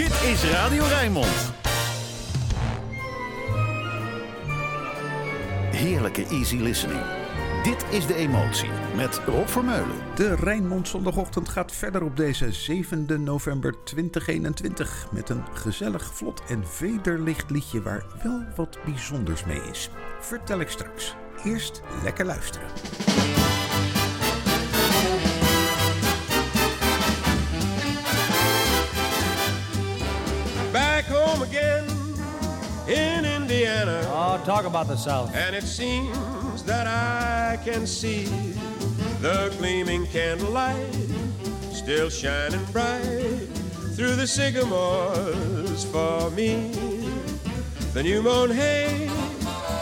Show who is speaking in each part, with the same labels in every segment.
Speaker 1: Dit is Radio Rijnmond. Heerlijke easy listening. Dit is De Emotie met Rob Vermeulen.
Speaker 2: De Rijnmond zondagochtend gaat verder op deze 7 november 2021 met een gezellig, vlot en vederlicht liedje waar wel wat bijzonders mee is. Vertel ik straks. Eerst lekker luisteren.
Speaker 3: Again in Indiana.
Speaker 4: Oh, talk about the South.
Speaker 3: And it seems that I can see the gleaming candlelight still shining bright through the sycamores for me. The new mown hay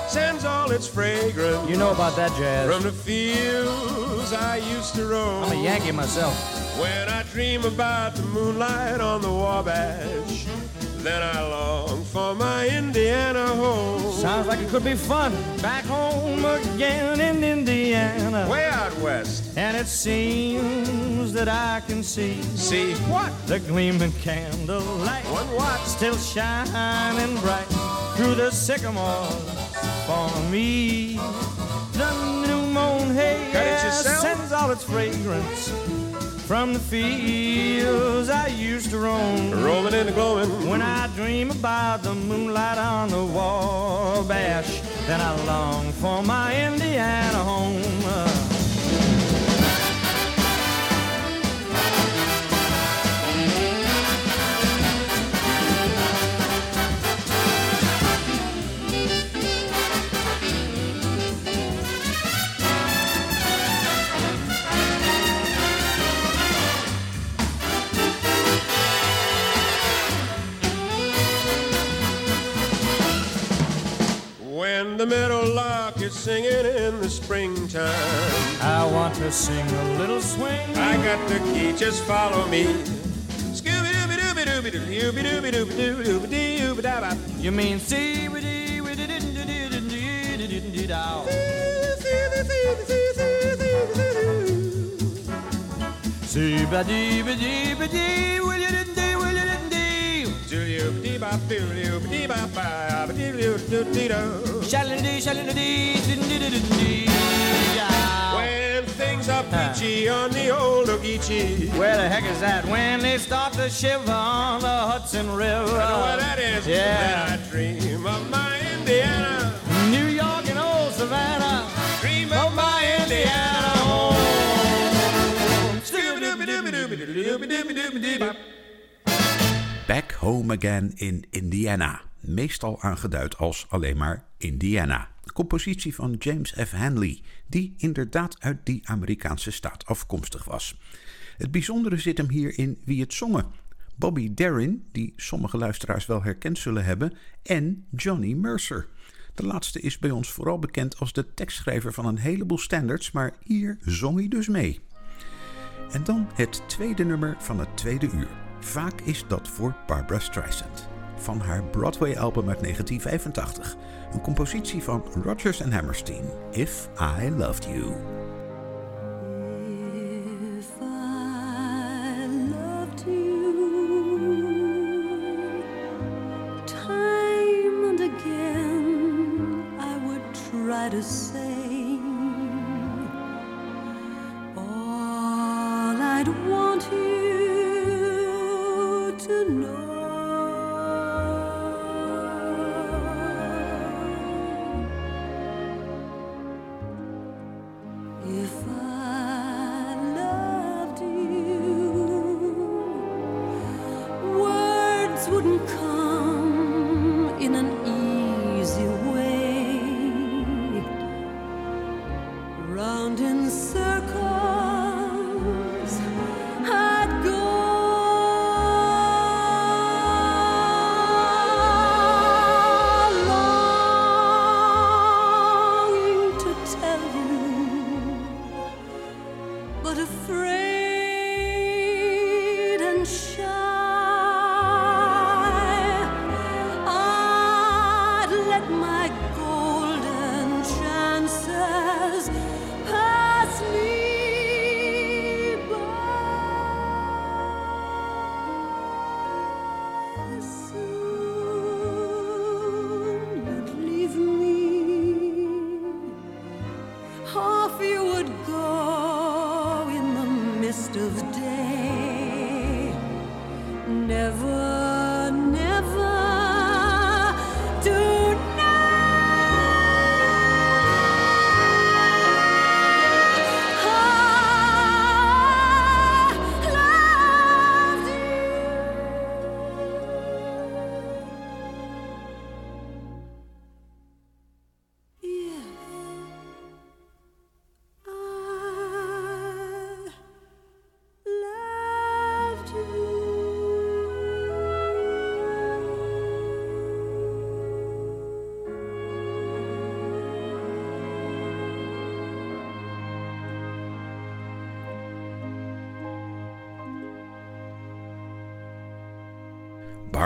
Speaker 3: sends all its fragrance
Speaker 4: You know about that jazz.
Speaker 3: from the fields I used to roam.
Speaker 4: I'm a Yankee myself.
Speaker 3: When I dream about the moonlight on the Wabash, then I long for my Indiana home.
Speaker 4: Sounds like it could be fun. Back home again in Indiana.
Speaker 3: Way out west.
Speaker 4: And it seems that I can see
Speaker 3: See what?
Speaker 4: the gleaming candlelight
Speaker 3: What what?
Speaker 4: still shining bright through the sycamores for me. The new mown hay
Speaker 3: Got it
Speaker 4: air
Speaker 3: yourself?
Speaker 4: sends all its fragrance from the fields I used to roam.
Speaker 3: Rolling in the glowing.
Speaker 4: When I dream about the moonlight on the Wabash, then I long for my Indiana home.
Speaker 3: springtime.
Speaker 4: I want to sing a little swing.
Speaker 3: I got the key, just follow me.
Speaker 4: You mean see See, ba dee ba dee ba dee, will you
Speaker 3: when things are peachy on the old Ogeechee.
Speaker 4: Where the heck is that? When they start to shiver on the Hudson River.
Speaker 3: I know where that is.
Speaker 4: Yeah.
Speaker 3: Then I dream of my Indiana.
Speaker 4: New York and old Savannah.
Speaker 3: Dream oh, of my Indiana home.
Speaker 2: Back Home Again in Indiana. Meestal aangeduid als alleen maar Indiana. Compositie van James F. Hanley, die inderdaad uit die Amerikaanse staat afkomstig was. Het bijzondere zit hem hier in wie het zongen. Bobby Darin, die sommige luisteraars wel herkend zullen hebben, en Johnny Mercer. De laatste is bij ons vooral bekend als de tekstschrijver van een heleboel standards, maar hier zong hij dus mee. En dan het tweede nummer van het tweede uur. Vaak is dat voor Barbara Streisand. Van haar Broadway-album uit 1985. Een compositie van Rodgers Hammerstein. If I Loved You.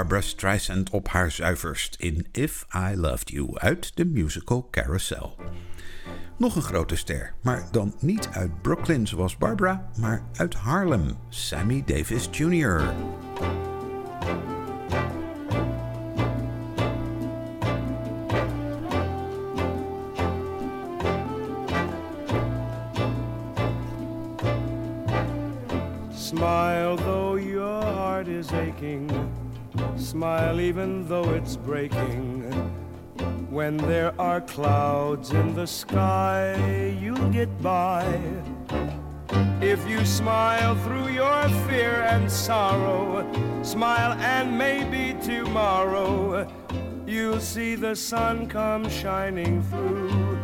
Speaker 5: Barbara Streisand op haar zuiverst in If I Loved You uit de musical Carousel. Nog een grote ster, maar dan niet uit Brooklyn zoals Barbara, maar uit Harlem, Sammy Davis Jr.
Speaker 6: clouds in the sky, you'll get by. If you smile through your fear and sorrow, smile and maybe tomorrow you'll see the sun come shining through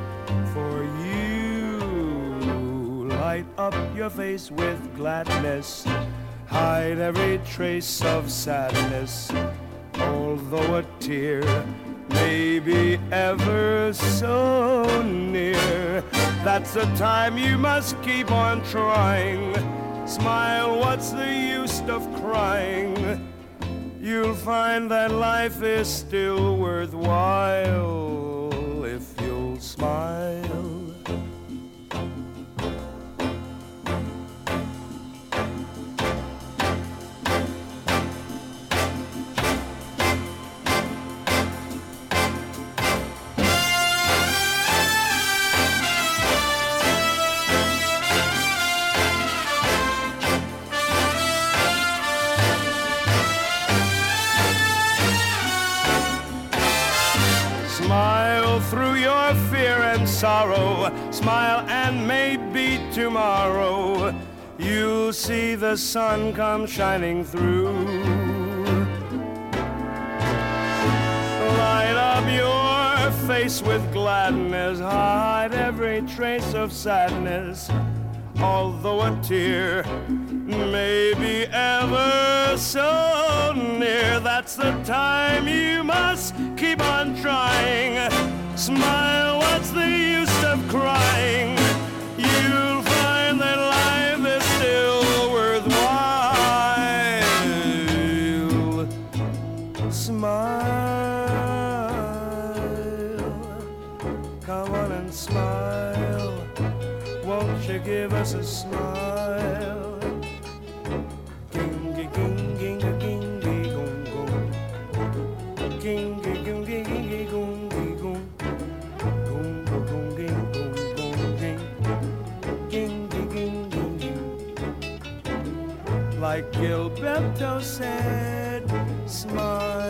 Speaker 6: for you. Light up your face with gladness, hide every trace of sadness, although a tear may be ever so near. That's the time you must keep on trying. Smile, what's the use of crying? You'll find that life is still worthwhile if you'll. Smile sorrow. Smile and maybe tomorrow you'll see the sun come shining through. Light up your face with gladness. Hide every trace of sadness. Although a tear may be ever so near, that's the time you must keep on trying. Smile, what's the use of crying? You'll find that life is still worthwhile. Smile, come on and smile. Won't you give us a smile? Gilberto said, smile.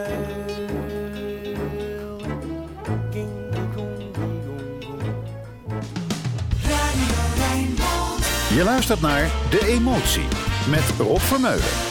Speaker 1: Je luistert naar De Emotie met Rob Vermeulen.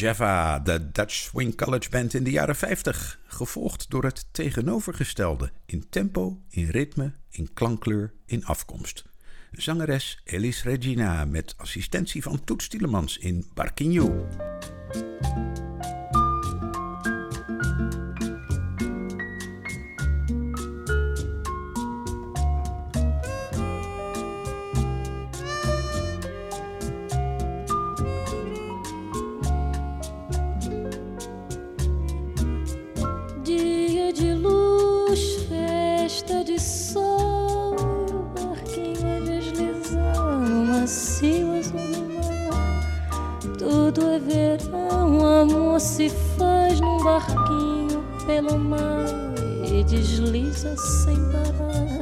Speaker 5: Java, de Dutch Swing College Band in de jaren 50. Gevolgd door het tegenovergestelde in tempo, in ritme, in klankkleur, in afkomst. Zangeres Elis Regina met assistentie van Toets Tielemans in Barquinho.
Speaker 7: Se faz num barquinho pelo mar e desliza sem parar.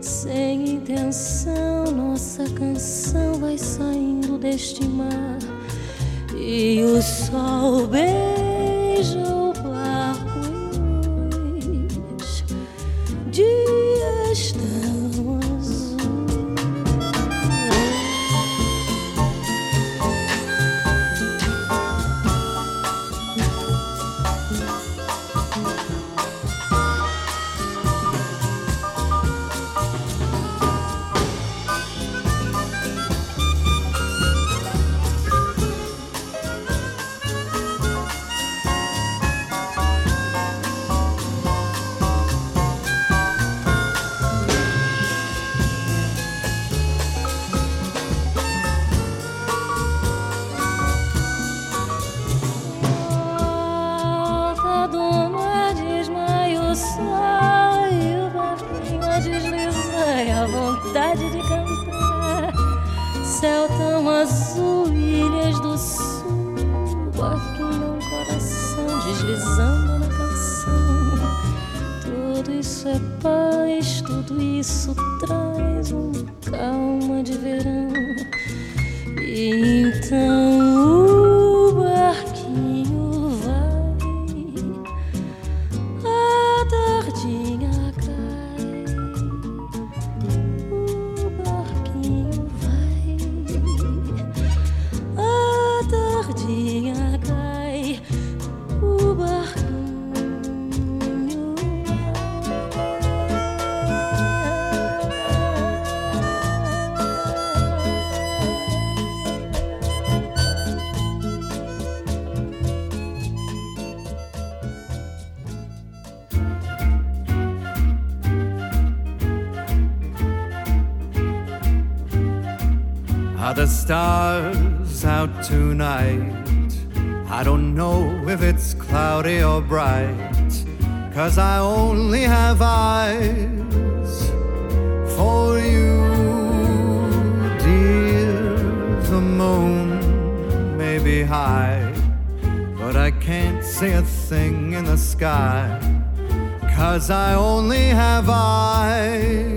Speaker 7: Sem intenção, nossa canção vai saindo deste mar e o sol beija
Speaker 8: stars out tonight? I don't know if it's cloudy or bright, cause I only have eyes for you, dear. The moon may be high, but I can't see a thing in the sky, cause I only have eyes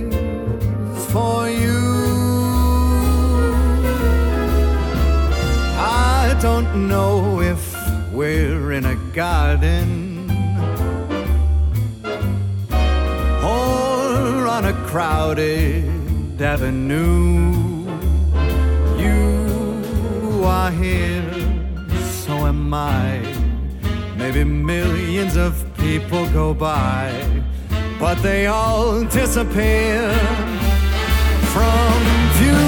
Speaker 8: don't know if we're in a garden or on a crowded avenue. You are here, so am I. Maybe millions of people go by, but they all disappear from view.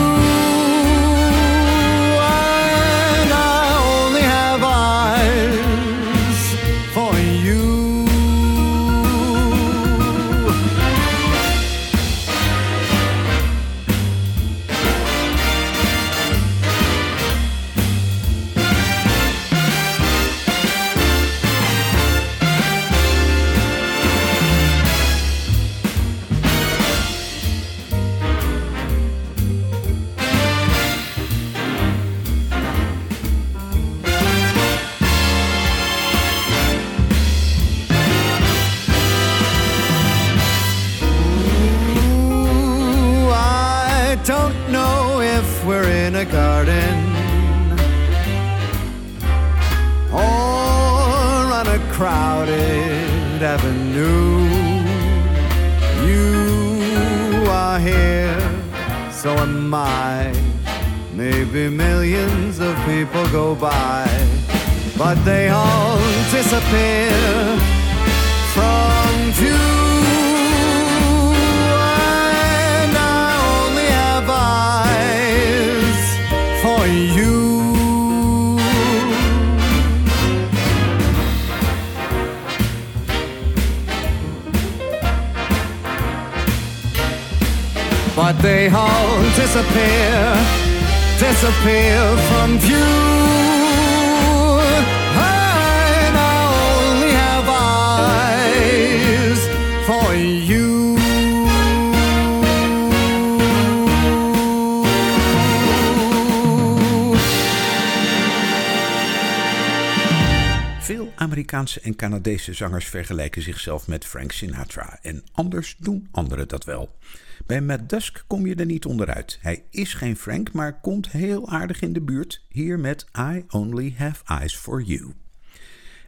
Speaker 5: En Canadese zangers vergelijken zichzelf met Frank Sinatra en anders doen anderen dat wel. Bij Matt Dusk kom je er niet onderuit. Hij is geen Frank, maar komt heel aardig in de buurt hier met I Only Have Eyes for You.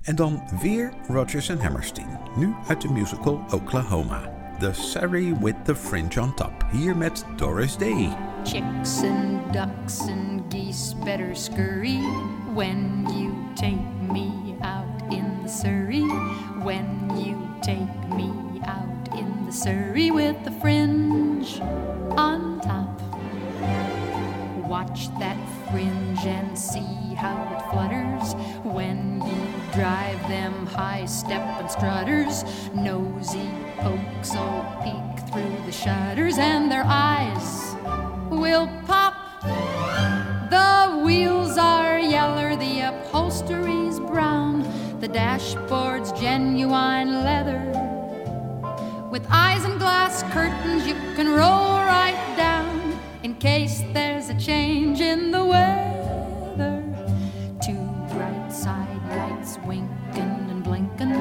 Speaker 5: En dan weer Rodgers en Hammerstein, nu uit de musical Oklahoma. The Surrey with the Fringe on Top, hier met Doris Day.
Speaker 9: Chicks and ducks and geese better scurry when you take me out Surrey. When you take me out in the Surrey with the fringe on top. Watch that fringe and see how it flutters when you drive them high step and strutters. Nosy pokes will peek through the shutters and their eyes will pop. The wheels the dashboard's genuine leather. With eyes and glass curtains, you can roll right down in case there's a change in the weather. Two bright side lights winking and blinking.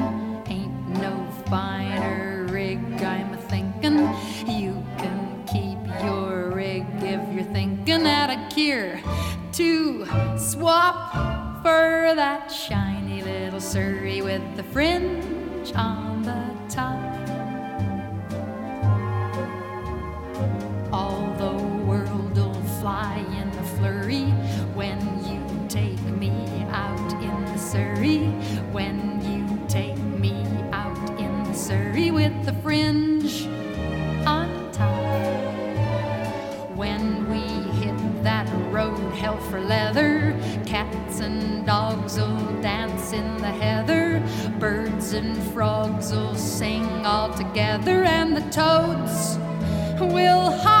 Speaker 9: Ain't no finer rig, I'm a thinking. You can keep your rig if you're thinking at a gear to swap for that shiny Surrey with the fringe on the top. All the world will fly in a flurry when you take me out in the Surrey. When you take me out in the Surrey with the fringe on top. When we hit that road hell for leather, and dogs will dance in the heather, birds and frogs will sing all together, and the toads will hop.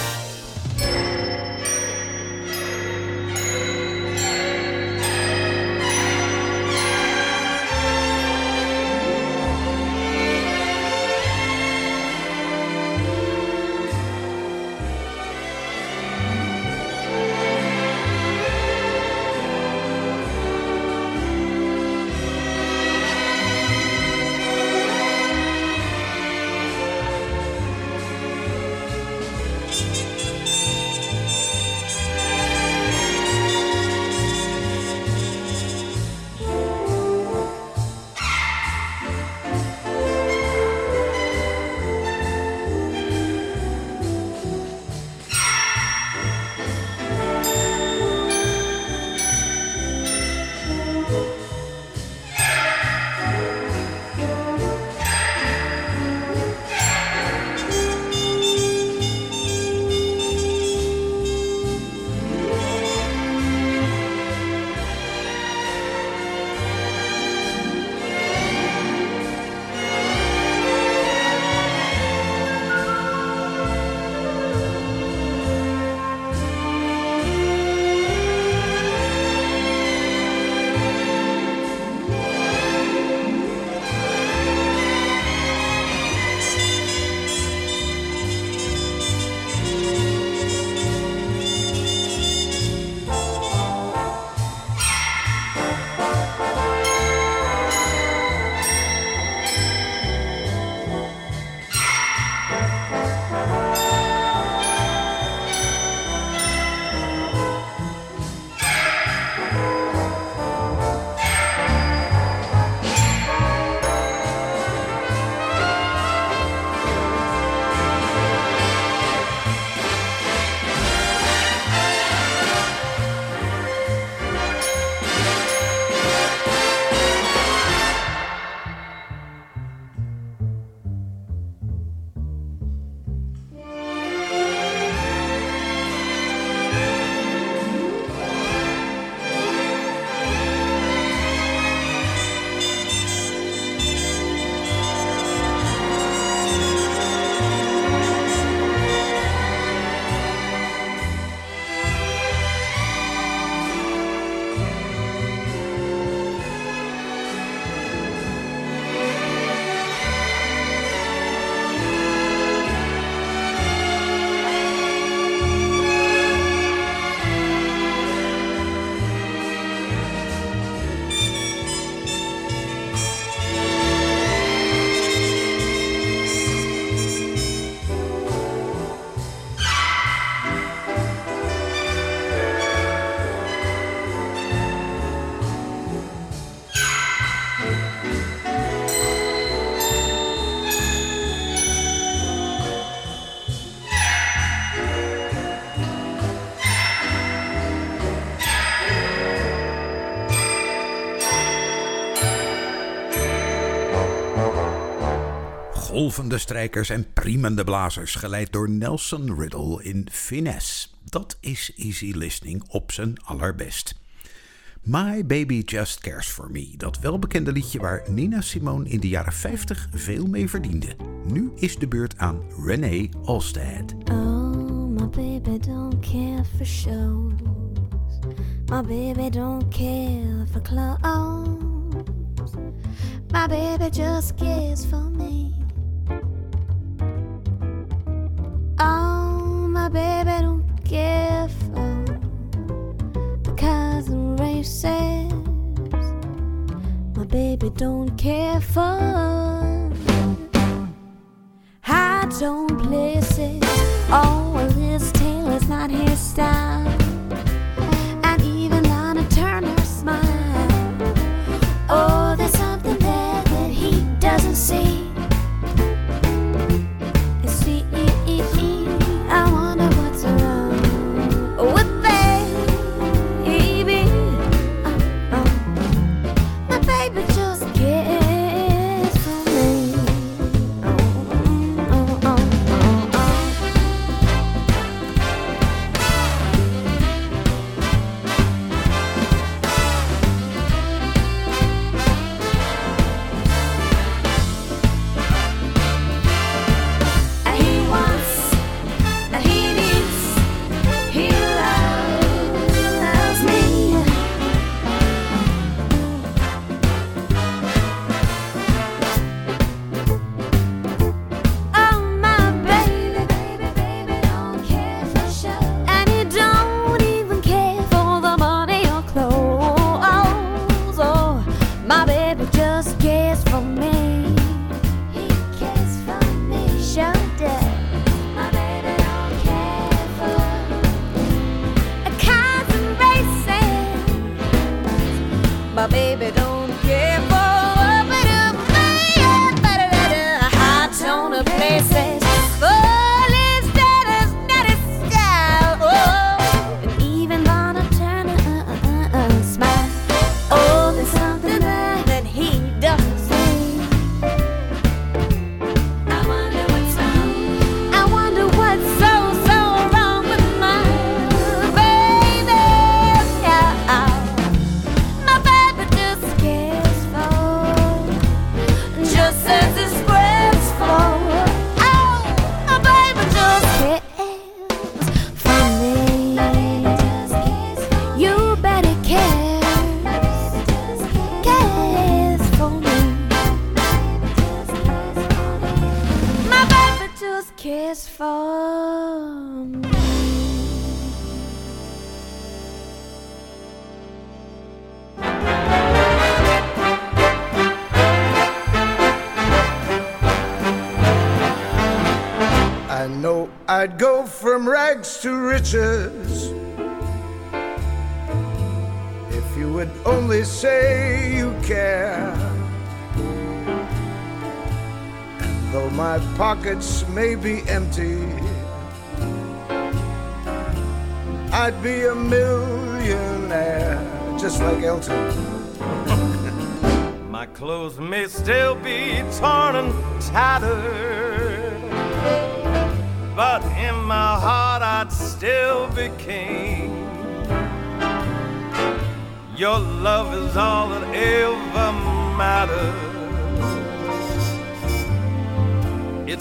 Speaker 5: Golvende strijkers en priemende blazers, geleid door Nelson Riddle in Finesse. Dat is easy listening op zijn allerbest. My Baby Just Cares For Me, dat welbekende liedje waar Nina Simone in de jaren 50 veel mee verdiende. Nu is de beurt aan Renee Alstead.
Speaker 10: Oh, my baby don't care for shows. My baby don't care for clothes. My baby just cares for me. Oh, my baby don't care for the and races. My baby don't care for high tone places. Oh, well, his tail is not his style. My
Speaker 11: pockets may be empty, I'd be a millionaire just like Elton.
Speaker 12: My clothes may still be torn and tattered, but in my heart I'd still be king. Your love is all that ever matters.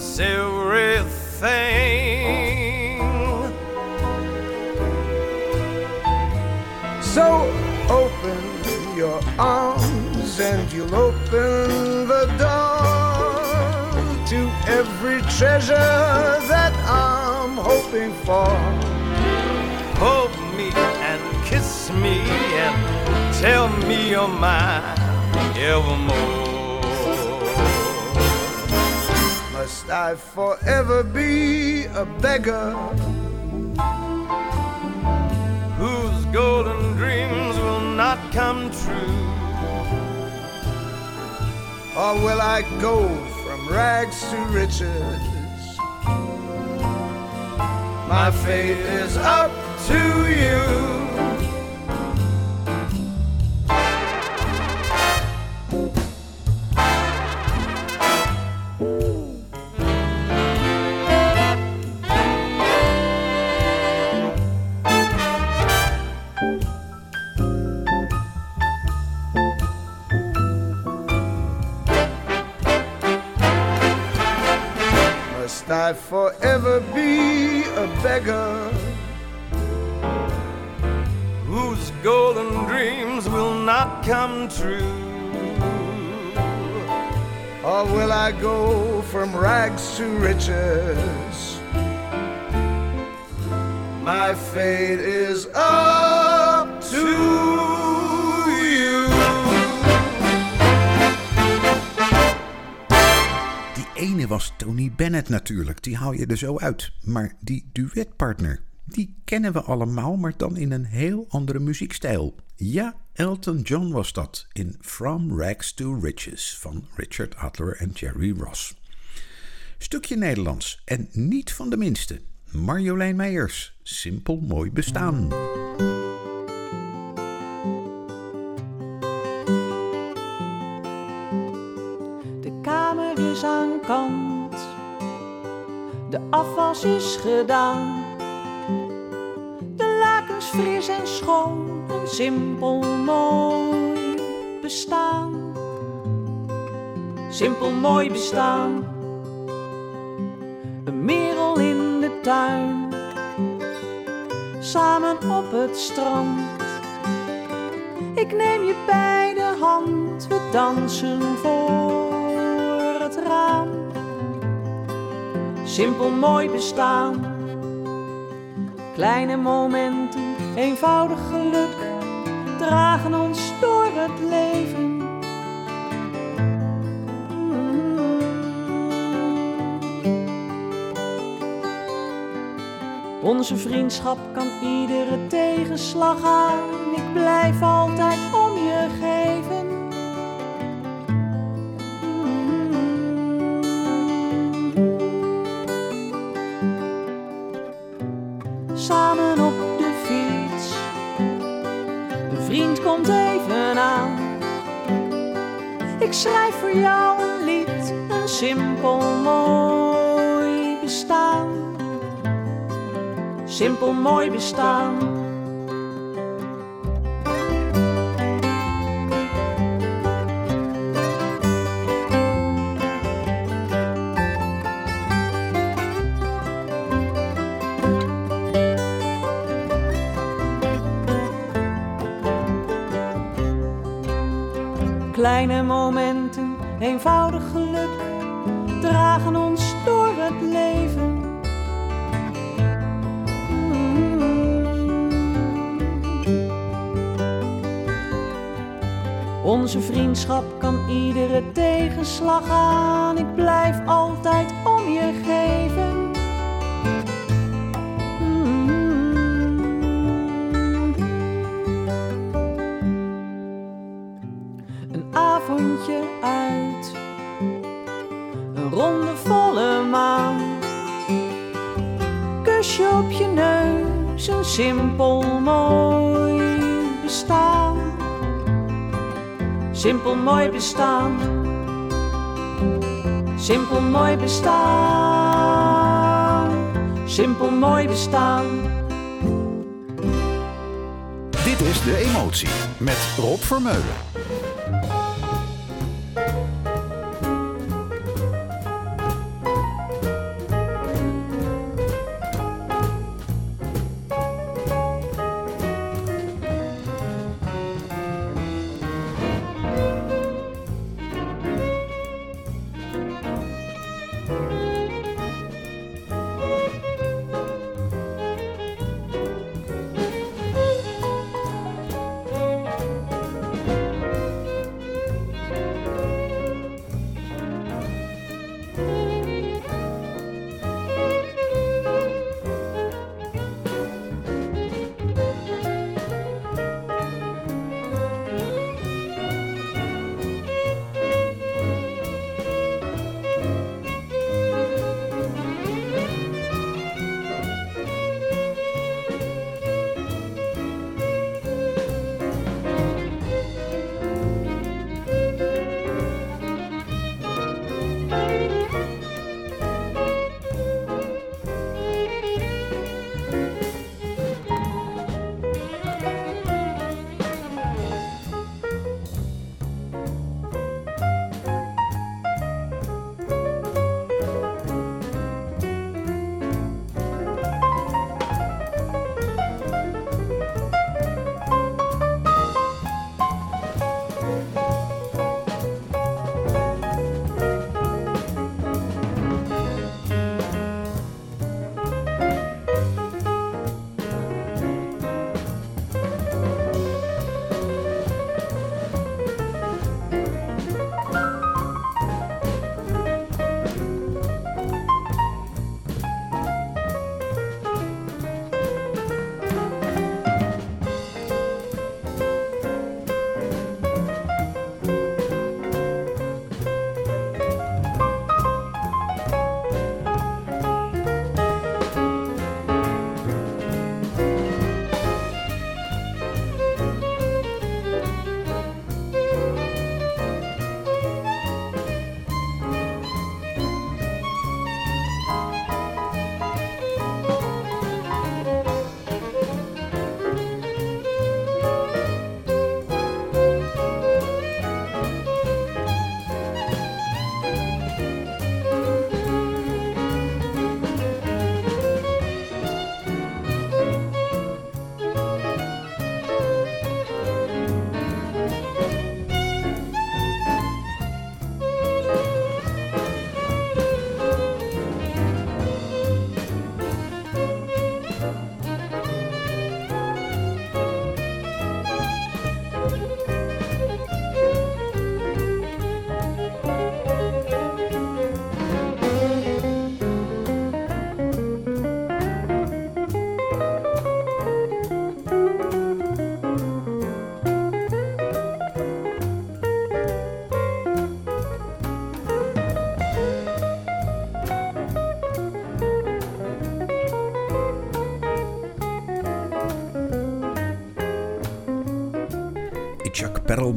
Speaker 12: It's everything.
Speaker 11: So open your arms and you'll open the door to every treasure that I'm hoping for.
Speaker 12: Hold me and kiss me and tell me you're mine evermore.
Speaker 11: Must I forever be a beggar
Speaker 12: whose golden dreams will not come true?
Speaker 11: or will I go from rags to riches? My fate is up to you.
Speaker 13: I forever be a beggar?
Speaker 6: Whose golden dreams will not come true?
Speaker 13: Or will I go from rags to riches? My fate is up
Speaker 5: Tony Bennett natuurlijk, die haal je er zo uit. Maar die duetpartner, die kennen we allemaal, maar dan in een heel andere muziekstijl. Ja, Elton John was dat in From Rags to Riches van Richard Adler en Jerry Ross. Stukje Nederlands en niet van de minste. Marjolein Meijers, Simpel Mooi Bestaan.
Speaker 2: De kamer is aan kant, de afwas is gedaan. De lakens fris en schoon, een simpel mooi bestaan. Simpel mooi bestaan. Een merel in de tuin, samen op het strand. Ik neem je bij de hand, we dansen voor het raam. Simpel mooi bestaan, kleine momenten, eenvoudig geluk dragen ons door het leven. Onze vriendschap kan iedere tegenslag aan. Ik blijf altijd om je geven. Ik schrijf voor jou een lied, een simpel mooi bestaan simpel mooi bestaan. Kleine momenten, eenvoudig geluk, dragen ons door het leven. Onze vriendschap kan iedere tegenslag aan. Ik blijf altijd om je geven. Simpel mooi bestaan simpel mooi bestaan. Simpel mooi bestaan. Simpel mooi bestaan.
Speaker 1: Dit is De Emotie met Rob Vermeulen.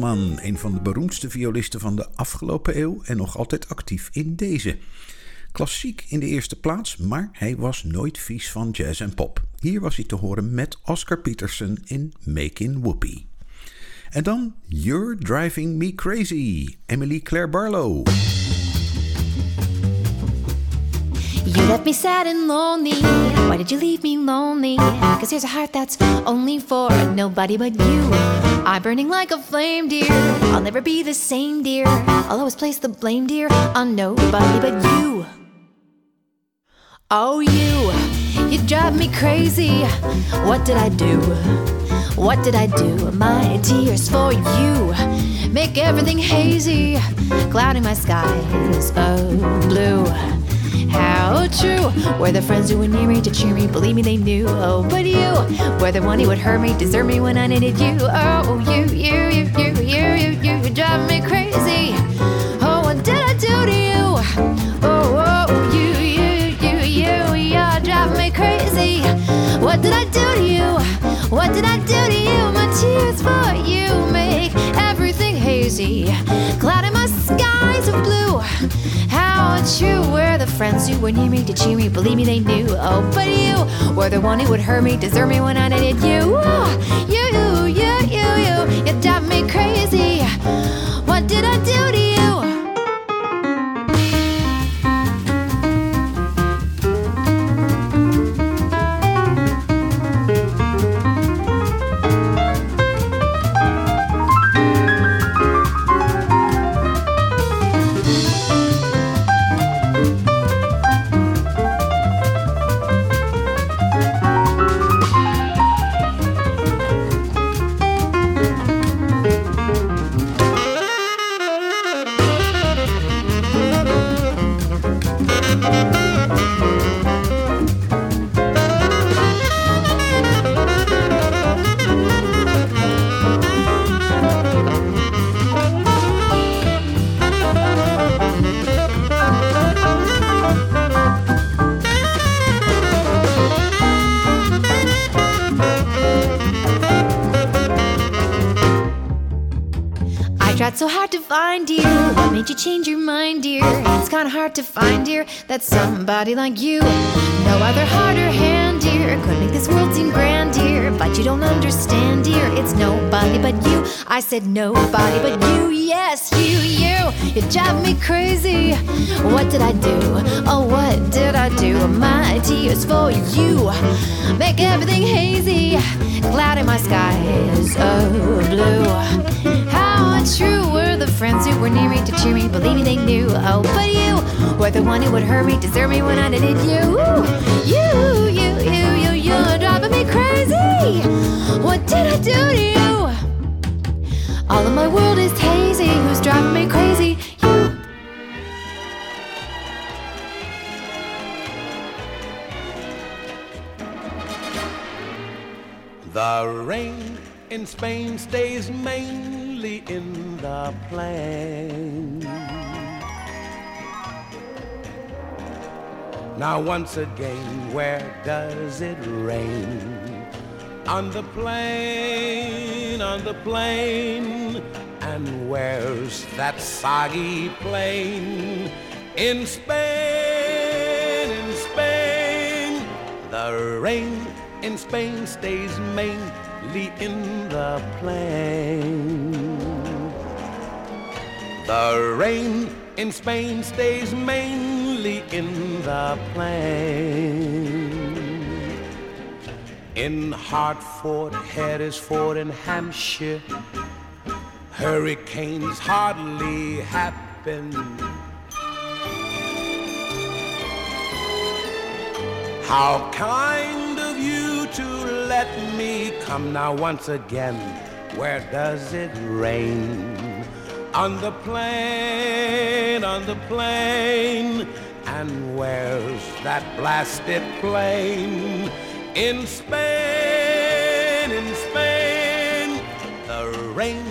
Speaker 5: Een van de beroemdste violisten van de afgelopen eeuw en nog altijd actief in deze. Klassiek in de eerste plaats, maar hij was nooit vies van jazz en pop. Hier was hij te horen met Oscar Peterson in Making Whoopi. En dan You're Driving Me Crazy, Emily Claire Barlow.
Speaker 14: You left me sad and lonely. Why did you leave me lonely? Cause here's a heart that's only for nobody but you. I'm burning like a flame, dear. I'll never be the same, dear. I'll always place the blame, dear, on nobody but you. Oh, you, you drive me crazy. What did I do? What did I do? My tears for you make everything hazy, clouding my skies of blue. How true were the friends who were near me to cheer me? Believe me, they knew. Oh, but you were the one who would hurt me, desert me when I needed you. Oh, you, you, you, you, you, you, you, you drive me crazy. Oh, what did I do to you? Oh, oh, you, you, you, you, you drive me crazy. What did I do to you? Were near me to cheer me? Believe me, they knew. Oh, but you were the one who would hurt me, desert me when I needed you. Oh, you, you, you, you, you drive me crazy. What did I do to you? To find, dear, that somebody like you, no other heart or hand, dear, could make this world seem grand, dear. But you don't understand, dear. It's nobody but you. I said nobody but you. Yes, you, you. You drive me crazy. What did I do? Oh, what did I do? My tears for you make everything hazy, clouding my skies of blue. Were near me to cheer me? Believe me, they knew. Oh, but you were the one who would hurt me, desert me when I needed you. You, you, you, you, you're driving me crazy. What did I do to you? All of my world is hazy. Who's driving me crazy? You.
Speaker 15: The rain in Spain stays mainly in the plain. Now, once again, where does it rain? On the plain, on the plain. And where's that soggy plain? In Spain, in Spain. The rain in Spain stays mainly in the plain. The rain in Spain stays mainly in the plain. In Hartford, Hereford, and Hampshire, hurricanes hardly happen. How kind of you to let me come now once again. Where does it rain? On the plain, on the plain. And where's that blasted plain? In Spain, in Spain. The rain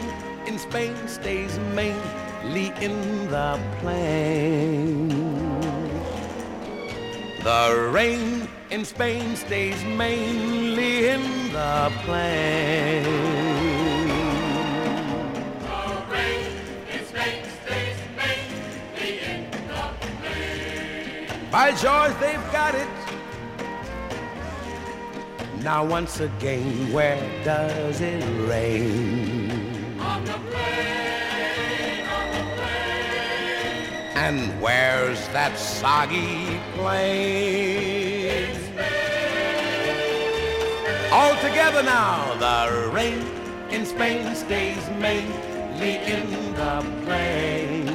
Speaker 15: in Spain stays mainly in the plain. The rain in Spain stays mainly in the plain. By George, they've got it. Now, once again, where does it rain?
Speaker 16: On the plain, on the plain.
Speaker 15: And where's that soggy plain? All together now, the rain in Spain stays mainly in the plain.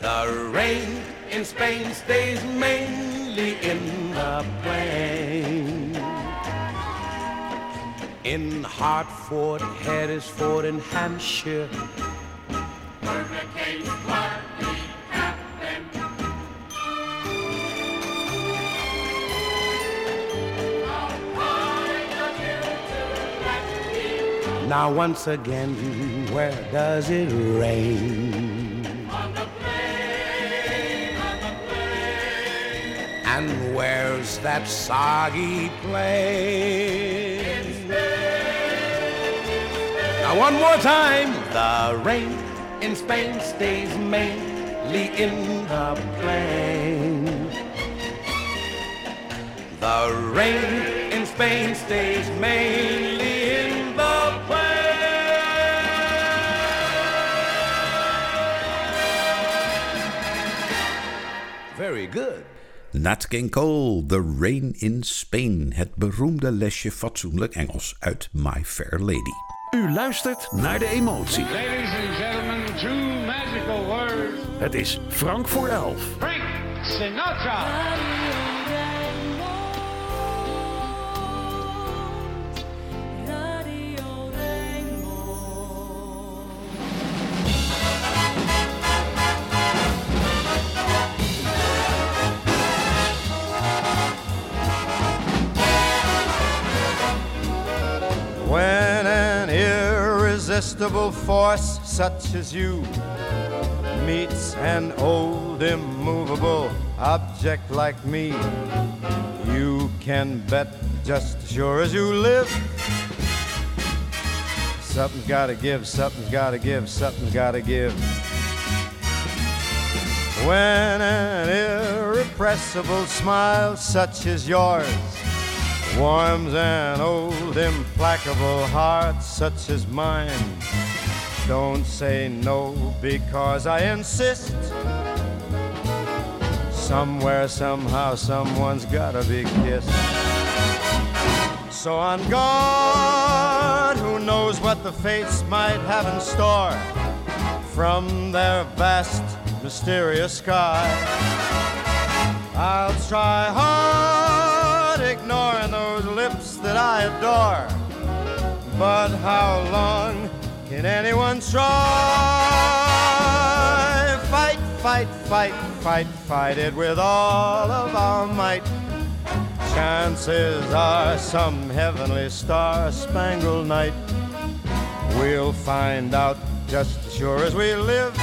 Speaker 15: The rain in Spain stays mainly in the plain. In Hartford, Hereford, and Hampshire.
Speaker 16: Hurricanes hardly happen.
Speaker 15: Now once again, where does it rain? Where's that soggy plain? Now one more time, the rain in Spain stays mainly in the plain. The rain in Spain stays mainly in the plain. Very good.
Speaker 5: Nat King Cole, The Rain in Spain. Het beroemde lesje fatsoenlijk Engels uit My Fair Lady.
Speaker 1: U luistert naar de emotie.
Speaker 17: Ladies and gentlemen, two magical words.
Speaker 1: Het is Frank voor elf.
Speaker 17: Frank Sinatra.
Speaker 13: Irresistible force such as you meets an old immovable object like me, you can bet just as sure as you live. Something's gotta give, something's gotta give, something's gotta give. When an irrepressible smile such as yours warms an old implacable heart such as mine. Don't say no because I insist. Somewhere, somehow, someone's gotta be kissed. So on God, who knows what the fates might have in store from their vast, mysterious sky. I'll try hard that I adore. But how long can anyone try? Fight, fight, fight, fight, fight it with all of our might. Chances are some heavenly star spangled night. We'll find out just as sure as we live.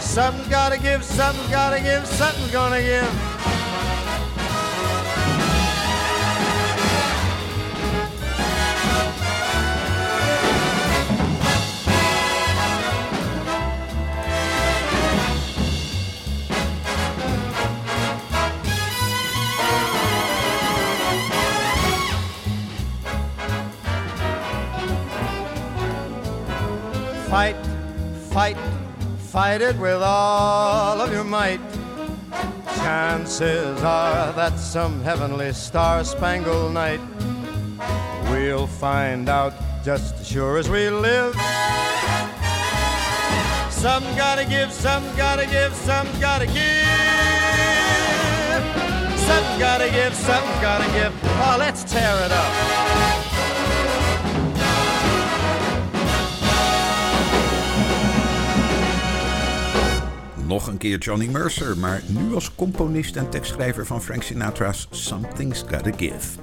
Speaker 13: Something's gotta give, something's gotta give, something's gonna give. Fight, fight it with all of your might. Chances are that some heavenly star spangled night we'll find out just as sure as we live. Some gotta give, some gotta give, some gotta give. Something gotta give, something gotta give. Oh, let's tear it up.
Speaker 5: Nog een keer Johnny Mercer, maar nu als componist en tekstschrijver van Frank Sinatra's Something's Gotta Give.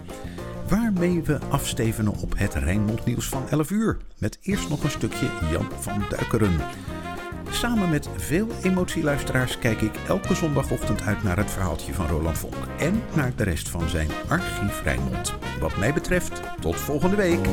Speaker 5: Waarmee we afstevenen op het Rijnmond nieuws van 11 uur. Met eerst nog een stukje Jan van Duikeren. Samen met veel emotieluisteraars kijk ik elke zondagochtend uit naar het verhaaltje van Roland Vonk. En naar de rest van zijn archief Rijnmond. Wat mij betreft, tot volgende week.